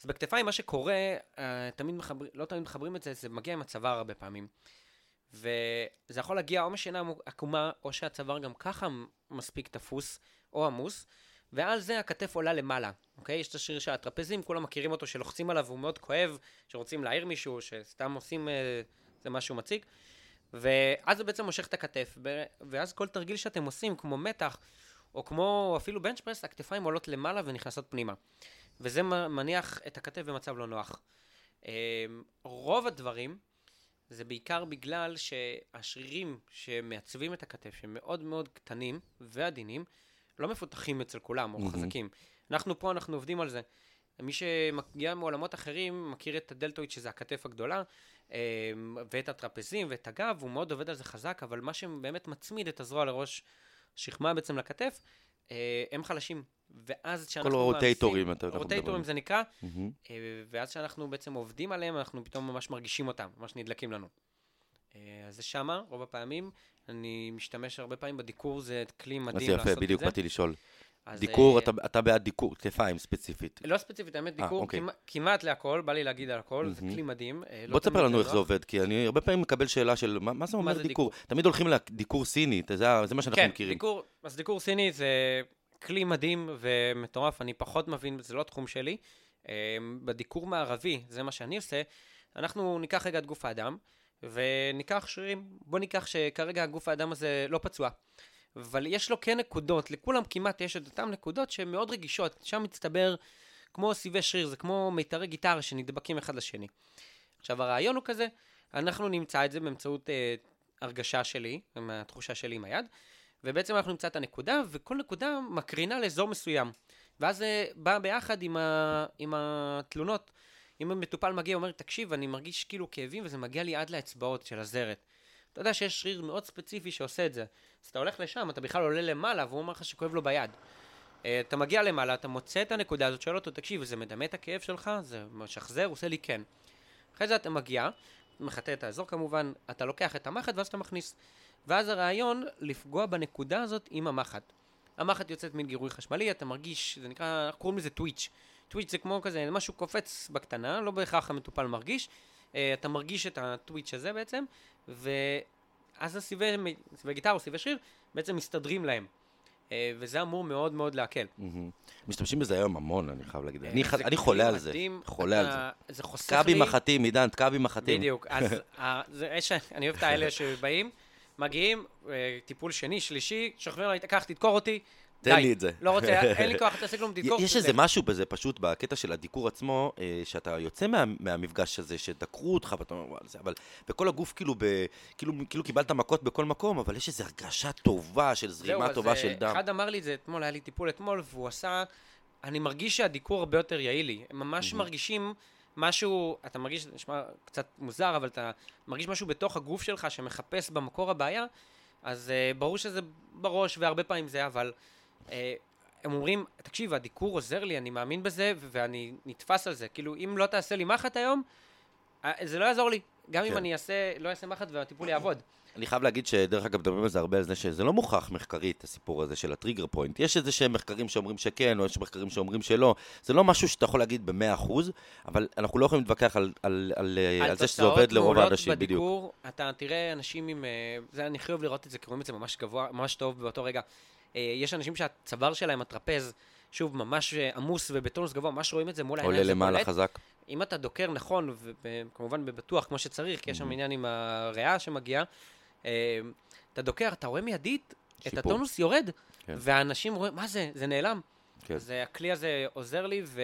אז בכתפיים מה שקורה, uh, תמיד מחבר, לא תמיד מחברים את זה, זה מגיע עם הצוואר הרבה פעמים. וזה יכול להגיע או משינה עקומה, או שהצוואר גם ככה מספיק תפוס, או עמוס, ועל זה הכתף עולה למעלה, אוקיי? יש את השריר של הטרפזים, כולם מכירים אותו, שלוחצים עליו, הוא מאוד כואב, שרוצים להעיר מישהו, שסתם עושים, uh, זה משהו מציג. ואז זה בעצם מושך את הכתף, ואז כל תרגיל שאתם עושים, כמו מתח, או כמו אפילו בנצ'פרס, הכתפיים עולות למעלה ונכנסות פנימה. וזה מניח את הכתף במצב לא נוח. אמ, רוב הדברים זה בעיקר בגלל שהשרירים שמעצבים את הכתף, שהם מאוד מאוד קטנים ועדינים, לא מפותחים אצל כולם, או mm-hmm. חזקים. אנחנו פה, אנחנו עובדים על זה. מי שמגיע מעולמות אחרים מכיר את הדלטואיד, שזה הכתף הגדולה, אמ, ואת הטרפזים ואת הגב, הוא מאוד עובד על זה חזק, אבל מה שבאמת מצמיד את הזרוע לראש שכמה בעצם לכתף, אה, הם חלשים. ואז כשאנחנו... כל רוטייטורים, אתה יודע. רוטייטורים זה נקרא, אה, ואז כשאנחנו בעצם עובדים עליהם, אנחנו פתאום ממש מרגישים אותם, ממש נדלקים לנו. אה, אז זה שמה, רוב הפעמים. אני משתמש הרבה פעמים בדיקור, זה כלי מדהים לעשות את זה. אז יפה, בדיוק באתי לשאול. דיקור, אתה, אתה בעד דיקור, כתפיים ספציפית. לא ספציפית, האמת דיקור 아, אוקיי. כמעט, כמעט להכל, בא לי להגיד על הכל, mm-hmm. זה כלי מדהים. לא בוא תספר לנו איך זה עובד, כי אני הרבה פעמים מקבל שאלה של מה, מה זה אומר מה זה דיקור? דיקור? תמיד הולכים לדיקור סיני, זה, זה מה שאנחנו כן, מכירים. כן, דיקור, אז דיקור סיני זה כלי מדהים ומטורף, אני פחות מבין, זה לא תחום שלי. בדיקור מערבי, זה מה שאני עושה, אנחנו ניקח רגע את גוף האדם, וניקח שרירים. בוא ניקח שכרגע הגוף האדם הזה לא פצוע. אבל יש לו כן נקודות, לכולם כמעט יש את אותן נקודות שהן מאוד רגישות, שם מצטבר כמו סיבי שריר, זה כמו מיתרי גיטרה שנדבקים אחד לשני. עכשיו הרעיון הוא כזה, אנחנו נמצא את זה באמצעות אה, הרגשה שלי, התחושה שלי עם היד, ובעצם אנחנו נמצא את הנקודה, וכל נקודה מקרינה לאזור מסוים. ואז זה בא ביחד עם, ה, עם התלונות. אם המטופל מגיע ואומר, תקשיב, אני מרגיש כאילו כאבים, וזה מגיע לי עד לאצבעות של הזרת. אתה יודע שיש שריר מאוד ספציפי שעושה את זה. אז אתה הולך לשם, אתה בכלל עולה למעלה, והוא אומר לך שכואב לו ביד. אה, אתה מגיע למעלה, אתה מוצא את הנקודה הזאת, שואל אותו, תקשיב, זה מדמה את הכאב שלך? זה משחזר? עושה לי כן. אחרי זה אתה מגיע, מחטא את האזור כמובן, אתה לוקח את המחט ואז אתה מכניס. ואז הרעיון, לפגוע בנקודה הזאת עם המחט. המחט יוצאת מין גירוי חשמלי, אתה מרגיש, זה נקרא, אנחנו קוראים לזה טוויץ'. טוויץ' זה כמו כזה, משהו קופץ בקטנה, לא בהכרח המטופל מרגיש. Uh, אתה מרגיש את הטוויץ' הזה בעצם, ואז הסיבי גיטרה או סיבי שריר בעצם מסתדרים להם. אה, וזה אמור מאוד מאוד להקל. מהמם. משתמשים בזה היום המון, אני חייב להגיד. אה, אני ח- זה אני חולה על זה. מדהים, חולה על זה. זה חוסך לי... מחטים, עידן, תקע בי מחטים. בדיוק, אז ה- זה- יש- אני אוהב את האלה שבאים, מגיעים, טיפול שני, שלישי, שוכבים קח, תדקור אותי. תן לי את זה. לא רוצה, אין לי כוח לעשות כלום, תדקור. יש איזה משהו בזה פשוט בקטע של הדיקור עצמו, אה, שאתה יוצא מה, מהמפגש הזה, שדקרו אותך, ואתה אומר, וואלה, זה, אבל, וכל הגוף כאילו, ב, כאילו, כאילו קיבלת מכות בכל מקום, אבל יש איזו הרגשה טובה של זרימה זהו, טובה אז, של אה, דם. אחד אמר לי את זה אתמול, היה לי טיפול אתמול, והוא עשה... אני מרגיש שהדיקור הרבה יותר יעיל לי. הם ממש מרגישים משהו, אתה מרגיש, נשמע קצת מוזר, אבל אתה מרגיש משהו בתוך הגוף שלך שמחפש במקור הבעיה, אז uh, ברור שזה בראש, והרבה פעמים זה, אבל הם אומרים, תקשיב, הדיקור עוזר לי, אני מאמין בזה, ואני נתפס על זה. כאילו, אם לא תעשה לי מחט היום, אה, זה לא יעזור לי. גם אם כן. אני אעשה, לא אעשה מחט והטיפול יעבוד. אני חייב להגיד שדרך אגב מדברים על זה הרבה, על זה שזה לא מוכח מחקרית, הסיפור הזה של הטריגר פוינט. יש איזה שהם מחקרים שאומרים שכן, או יש מחקרים שאומרים שלא. זה לא משהו שאתה יכול להגיד במאה אחוז, אבל אנחנו לא יכולים להתווכח על, על, על, על, על זה שזה עובד לרוב האנשים, בדיוק. בדיקור, אתה תראה אנשים עם... אה, זה, אני הכי אוהב לראות את זה, כי רואים את זה ממש גבוה, ממש טוב באותו רגע. אה, יש אנשים שהצוואר שלהם, הטרפז, שוב, ממש אה, עמוס ובטונוס גבוה, ממש רואים את זה מול העיניים. עולה למעלה בולט. חזק. אם אתה דוקר נכון, וכמובן בבטוח, כמו שצריך, כי יש Mm-hmm. שם עניין עם הריאה שמגיעה, אה, אתה דוקר, אתה רואה מיידית את שיפור. הטונוס יורד, כן. והאנשים רואים, מה זה? זה נעלם. כן. אז הכלי הזה עוזר לי, ו...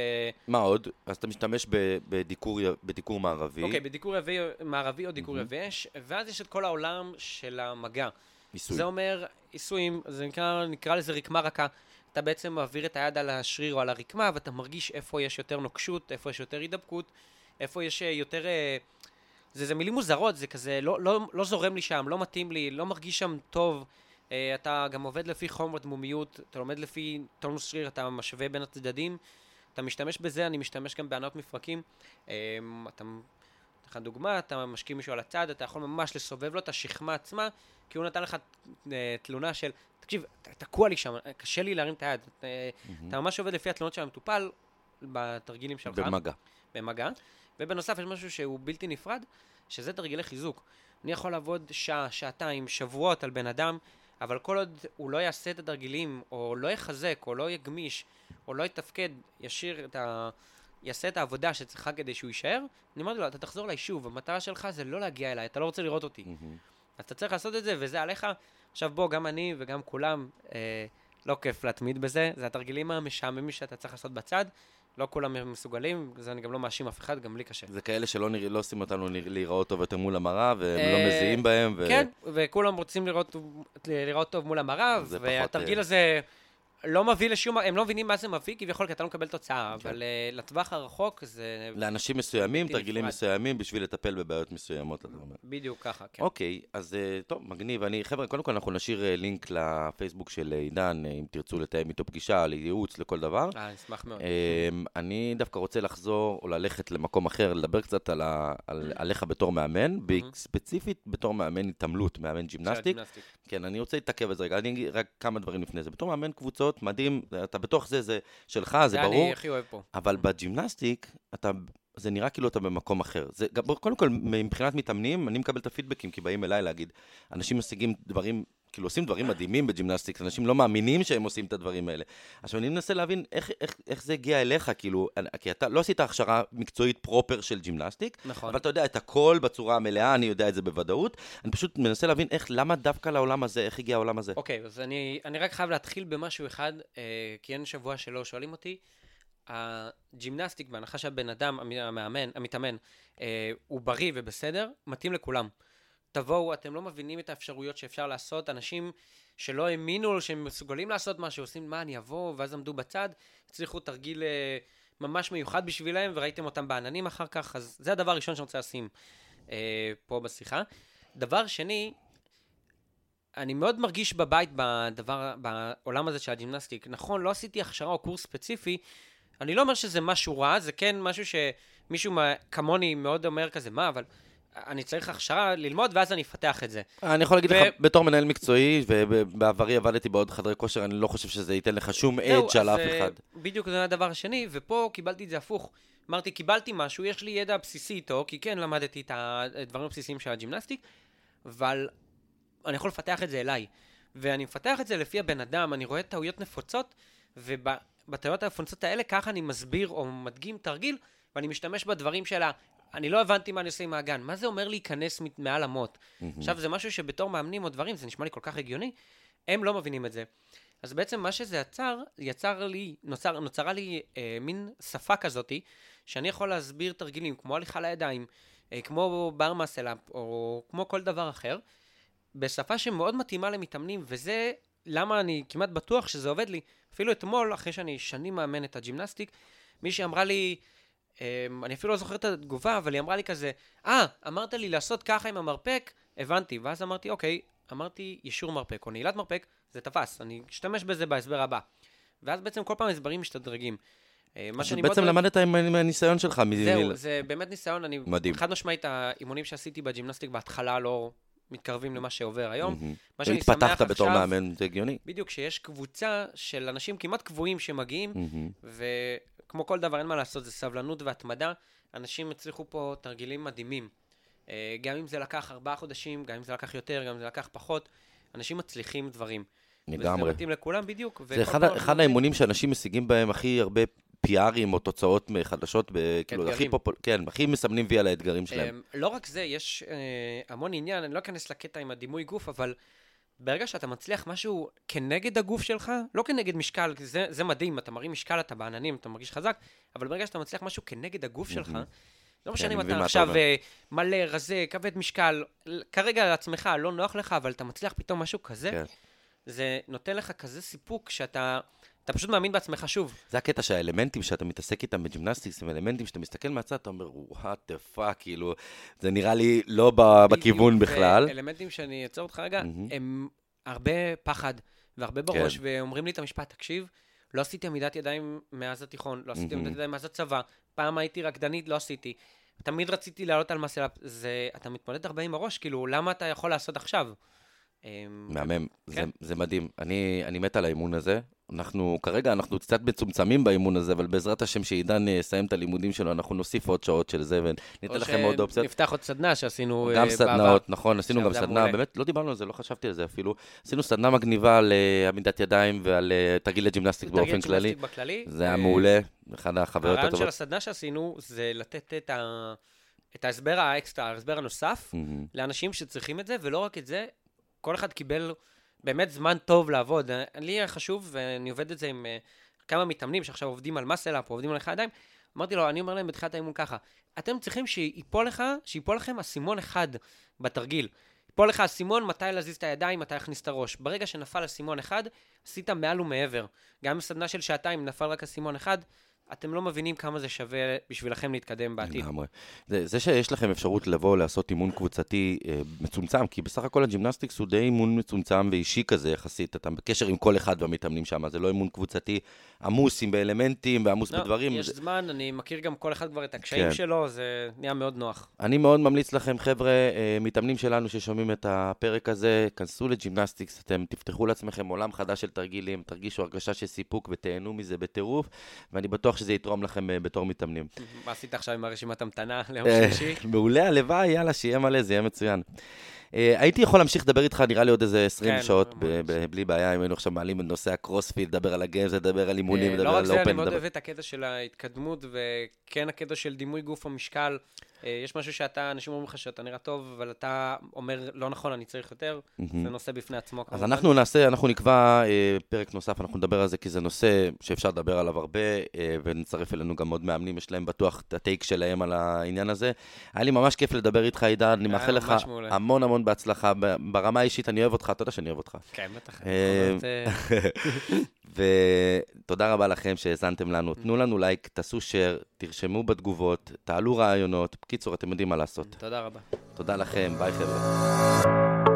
מה עוד? אז אתה משתמש ב- בדיקור, בדיקור מערבי, אוקיי, בדיקור יביא, מערבי או דיקור יבש, ואז יש את כל העולם של המגע. עיסוי. זה אומר עיסויים, זה נקרא, נקרא לזה רקמה רכה. אתה בעצם מעביר את היד על השריר או על הרקמה, ואתה מרגיש איפה יש יותר נוקשות, איפה יש יותר הידבקות, איפה יש אה, יותר... אה, זה, זה מילים מוזרות, זה כזה לא, לא, לא זורם לי שם, לא מתאים לי, לא מרגיש שם טוב. אה, אתה גם עובד לפי חומר דמומיות, אתה לומד לפי טונוס שריר, אתה משווה בין הצדדים. אתה משתמש בזה, אני משתמש גם בענות מפרקים. אתה, לך דוגמה, אתה משקיע מישהו על הצד, אתה יכול ממש לסובב לו את השכמה עצמה, כי הוא נתן לך אה, תלונה של, תקשיב, תקוע לי שם, קשה לי להרים את היד. אה, אתה ממש עובד לפי התלונות של המטופל בתרגילים שלך. במגע. במגע. ובנוסף יש משהו שהוא בלתי נפרד, שזה תרגילי חיזוק. אני יכול לעבוד שעה, שעתיים, שבועות על בן אדם, אבל כל עוד הוא לא יעשה את התרגילים, או לא יחזק, או לא יגמיש, או לא יתפקד, ישאיר את ה... יעשה את העבודה שצריכה כדי שהוא יישאר, אני אומר לו, אתה תחזור אליי שוב, המטרה שלך זה לא להגיע אליי, אתה לא רוצה לראות אותי. מהמם. אז אתה צריך לעשות את זה, וזה עליך. עכשיו בוא, גם אני וגם כולם, אה, לא כיף להתמיד בזה, זה התרגילים המשעממים שאתה צריך לעשות בצד. לא כולם מסוגלים, זה אני גם לא מאשים אף אחד, גם לי קשה. זה כאלה שלא נרא- לא עושים אותנו להיראות טוב יותר מול המראה, והם אה, לא מזיעים בהם. ו- כן, וכולם רוצים לראות, לראות טוב מול המראה, והתרגיל אה, הזה לא מביא לשום, הם לא מבינים מה זה מביא כביכול, כי אתה לא מקבל תוצאה, כן. אבל אה, לטווח הרחוק זה לאנשים מסוימים, תרגילים נפרד. מסוימים, בשביל לטפל בבעיות מסוימות, אתה אומר. בדיוק ככה, כן. אוקיי, אז אה, טוב, מגניב. אני, חבר'ה, קודם כל אנחנו נשאיר אה, לינק לפייסבוק של עידן, אם תרצו לתאם איתו פגישה, לייעוץ, לכל דבר. אה, אשמח מאוד. אמ, אני דווקא רוצה לחזור או ללכת למקום אחר, לדבר קצת על ה, על, עליך בתור מאמן, ספציפית בתור מאמן התעמלות, מאמן gymnastic. כן, אני רוצה להתעכב על זה רגע, אני אגיד רק כמה דברים לפני זה. בתור מאמן קבוצות, מדהים, אתה בתוך זה, זה שלך, זה זה ברור, אני הכי אוהב פה. אבל ב gymnastic, אתה... זה נראה כאילו אתה במקום אחר. זה, קודם כל, מבחינת מתאמנים, אני מקבל את הפידבקים, כי באים אליי להגיד, אנשים משיגים דברים, כאילו עושים דברים מדהימים ב gymnastic, אנשים לא מאמינים שהם עושים את הדברים האלה. עכשיו, אני מנסה להבין איך, איך, איך זה הגיע אליך, כאילו, כי אתה לא עשית הכשרה מקצועית proper של gymnastic, נכון. אבל אתה יודע את הכל בצורה המלאה, אני יודע את זה בוודאות. אני פשוט מנסה להבין איך, למה דווקא לעולם הזה, איך הגיע העולם הזה. אוקיי, אז אני, אני רק חייב להתחיל במשהו אחד, אה, כי אין שבוע שלא שואלים אותי. ה gymnastic, בהנחה שהבן אדם, המ- המאמן, המתאמן, אה, הוא בריא ובסדר, מתאים לכולם. תבואו, אתם לא מבינים את האפשרויות שאפשר לעשות. אנשים שלא האמינו שהם מסוגלים לעשות משהו, עושים, מה, אני אבוא, ואז עמדו בצד, הצליחו תרגיל אה, ממש מיוחד בשבילם, וראיתם אותם בעננים אחר כך, אז זה הדבר הראשון שאני רוצה לשים אה, פה בשיחה. דבר שני, אני מאוד מרגיש בבית בדבר, בעולם הזה של ה gymnastic. נכון, לא עשיתי הכשרה או קורס ספציפי, אני לא אומר שזה משהו רע, זה כן משהו שמישהו כמוני מאוד אומר כזה, מה, אבל אני צריך הכשרה ללמוד ואז אני אפתח את זה. אני יכול להגיד ו- לך, בתור מנהל מקצועי, ובעברי עבדתי בעוד חדרי כושר, אני לא חושב שזה ייתן לך שום edge על אף אה, אחד. בדיוק זה הדבר השני, ופה קיבלתי את זה הפוך. אמרתי, קיבלתי משהו, יש לי ידע בסיסי איתו, כי כן למדתי את הדברים הבסיסיים של ה gymnastic, אבל אני יכול לפתח את זה אליי. ואני מפתח את זה לפי הבן אדם, אני רואה טעויות נפוצות, ובטעויות הנפוצות האלה ככה אני מסביר או מדגים תרגיל, ואני משתמש בדברים של ה... אני לא הבנתי מה אני עושה עם האגן. מה זה אומר להיכנס מעל המוט? Mm-hmm. עכשיו, זה משהו שבתור מאמנים או דברים, זה נשמע לי כל כך הגיוני, הם לא מבינים את זה. אז בעצם מה שזה יצר, יצר לי, נוצר, נוצרה לי אה, מין שפה כזאתי, שאני יכול להסביר תרגילים כמו הליכה על ידיים, אה, כמו bar muscle up, או כמו כל דבר אחר, בשפה שמאוד מתאימה למתאמנים, וזה למה אני כמעט בטוח שזה עובד לי. אפילו אתמול, אחרי שאני שנים מאמן את ה gymnastic, מישהי אמרה לי, אני אפילו לא זוכר את התגובה, אבל היא אמרה לי כזה, אה, ah, אמרת לי לעשות ככה עם המרפק, הבנתי. ואז אמרתי, אוקיי, אמרתי ישור מרפק או נעילת מרפק, זה תפס, אני אשתמש בזה בהסבר הבא. ואז בעצם כל פעם הסברים משתדרגים. אה, מה שאני בעצם למדת עם הניסיון שלך. זהו, זה באמת ניסיון, אני... מדהים. חד משמעית, האימונים שעשיתי ב gymnastic בהתחלה לא מתקרבים למה שעובר היום. מה שאני שמח עכשיו... התפתחת בתור מאמן, זה הגיוני. בדיוק, שיש קבוצה של אנשים כמעט קבועים שמגיעים, וכמו כל דבר, אין מה לעשות, זה סבלנות והתמדה. אנשים הצליחו פה תרגילים מדהימים. אה, גם אם זה לקח ארבעה חודשים, גם אם זה לקח יותר, גם אם זה לקח פחות, אנשים מצליחים דברים. לגמרי. וזה מתאים לכולם בדיוק. זה אחד, אחד האימונים שאנשים משיגים בהם הכי הרבה PRים או תוצאות חדשות, כאילו, הכי פופול... כן, הכי מסמנים וי על האתגרים שלהם. אמ, לא רק זה, יש אה, המון עניין, אני לא אכנס לקטע עם הדימוי גוף, אבל ברגע שאתה מצליח משהו כנגד הגוף שלך, לא כנגד משקל, זה, זה מדהים, אתה מרים משקל, אתה בעננים, אתה מרגיש חזק, אבל ברגע שאתה מצליח משהו כנגד הגוף שלך, לא משנה אם אתה עכשיו אה, מלא, רזה, כבד משקל, כרגע לעצמך לא נוח לך, אבל אתה מצליח פתאום משהו כזה, כן. זה נותן לך כזה סיפוק שאתה... אתה פשוט מאמין בעצמך שוב. זה הקטע שהאלמנטים שאתה מתעסק איתם ב gymnastics הם אלמנטים שאתה מסתכל מהצד, אתה אומר, what the fuck, כאילו, זה נראה לי לא בכיוון בכלל. אלמנטים שאני אעצור אותך רגע, הם הרבה פחד והרבה בראש, כן. ואומרים לי את המשפט, תקשיב, לא עשיתי עמידת ידיים מאז התיכון, לא עשיתי עמידת ידיים מאז הצבא, פעם הייתי רקדנית, לא עשיתי. תמיד רציתי לעלות על מסלאפ, זה, אתה מתמודד הרבה עם הראש, כאילו, למה אתה יכול לעשות עכשיו? אמ, מהמם, כן. זה, זה מדהים. אני, אני מת על האימון הזה. אנחנו, כרגע אנחנו קצת מצומצמים באימון הזה, אבל בעזרת השם שעידן אה, יסיים את הלימודים שלו, אנחנו נוסיף עוד שעות של זה, וניתן לכם עוד אופציות. או שנפתח עוד סדנה שעשינו בעבר. גם אה, סדנאות, נכון, עשינו גם סדנה, מולה. באמת, לא דיברנו על זה, לא חשבתי על זה אפילו. עשינו סדנה מגניבה על אה, עמידת ידיים ועל תרגילי gymnastic באופן כללי. בכללי. זה היה מעולה, אחד החוויות הטובות. הרעיון של הסדנה שעשינו זה לתת את ה... את ההסבר האקסטרה, ההסבר הנוסף, mm-hmm. לאנשים שצריכים את זה, ולא רק את זה, כל אחד קיבל באמת זמן טוב לעבוד. לי היה חשוב, ואני עובד את זה עם uh, כמה מתאמנים שעכשיו עובדים על muscle up, עובדים על אחד הידיים, אמרתי לו, אני אומר להם בתחילת האימון ככה, אתם צריכים שיפול לך, שיפול לכם אסימון אחד בתרגיל. יפול לך אסימון מתי להזיז את הידיים, מתי להכניס את הראש. ברגע שנפל אסימון אחד, עשית מעל ומעבר. גם בסדנה של שעתיים נפל רק אסימון אחד, אתם לא מבינים כמה זה שווה בשבילכם להתקדם בעתיד. לגמרי. זה, זה שיש לכם אפשרות לבוא לעשות אימון קבוצתי אה, מצומצם, כי בסך הכל ה gymnastics הוא די אימון מצומצם ואישי כזה יחסית, אתה בקשר עם כל אחד במתאמנים שם, זה לא אימון קבוצתי עמוס עם באלמנטים ועמוס לא, בדברים. יש זה... זמן, אני מכיר גם כל אחד כבר את הקשיים כן. שלו, זה נהיה מאוד נוח. אני מאוד ממליץ לכם, חבר'ה, אה, מתאמנים שלנו ששומעים את הפרק הזה, כנסו ל gymnastics, אתם תפתחו לעצמכם עולם חדש של תרגילים, תרגישו הרגשה של סיפוק ותהנו מזה בטירוף, ואני בטוח שזה יתרום לכם אה, בתור מתאמנים. מה עשית עכשיו עם הרשימת המתנה ליום אה, שלישי? מעולה, הלוואי, יאללה, שיהיה מלא, זה יהיה מצוין. אה, הייתי יכול להמשיך לדבר איתך, נראה לי עוד איזה 20 כן, שעות, בלי בעיה, אם היינו עכשיו מעלים את נושא הקרוספיט, לדבר על הגיימס, לדבר על אימונים, לדבר על אופן. לא רק זה, אני מאוד אוהב את הקטע של ההתקדמות, וכן הקטע של דימוי גוף המשקל. אה, יש משהו שאתה, אנשים אומרים לך שאתה נראה טוב, אבל אתה אומר, לא נכון, אני צריך יותר, mm-hmm. זה נושא בפני עצמו. אז אנחנו נעשה, אנחנו נקבע אה, פרק נוסף, אנחנו נדבר על זה, כי זה נושא שאפשר לדבר עליו הרבה, אה, ונצרף אלינו גם עוד מאמנים, יש להם בטוח את הטייק שלהם על העניין הזה. היה לי ממש כיף לדבר איתך, עידן, אני מאחל לך מעולה. המון המון בהצלחה. ברמה האישית, אני אוהב אותך, אתה יודע שאני אוהב אותך. כן, בטח. ותודה רבה לכם שהאזנתם לנו. תנו לנו לייק, תעשו share, תרשמו בתגובות, תעלו רעיונות. בקיצור, אתם יודעים מה לעשות. תודה רבה. תודה לכם, ביי חבר'ה.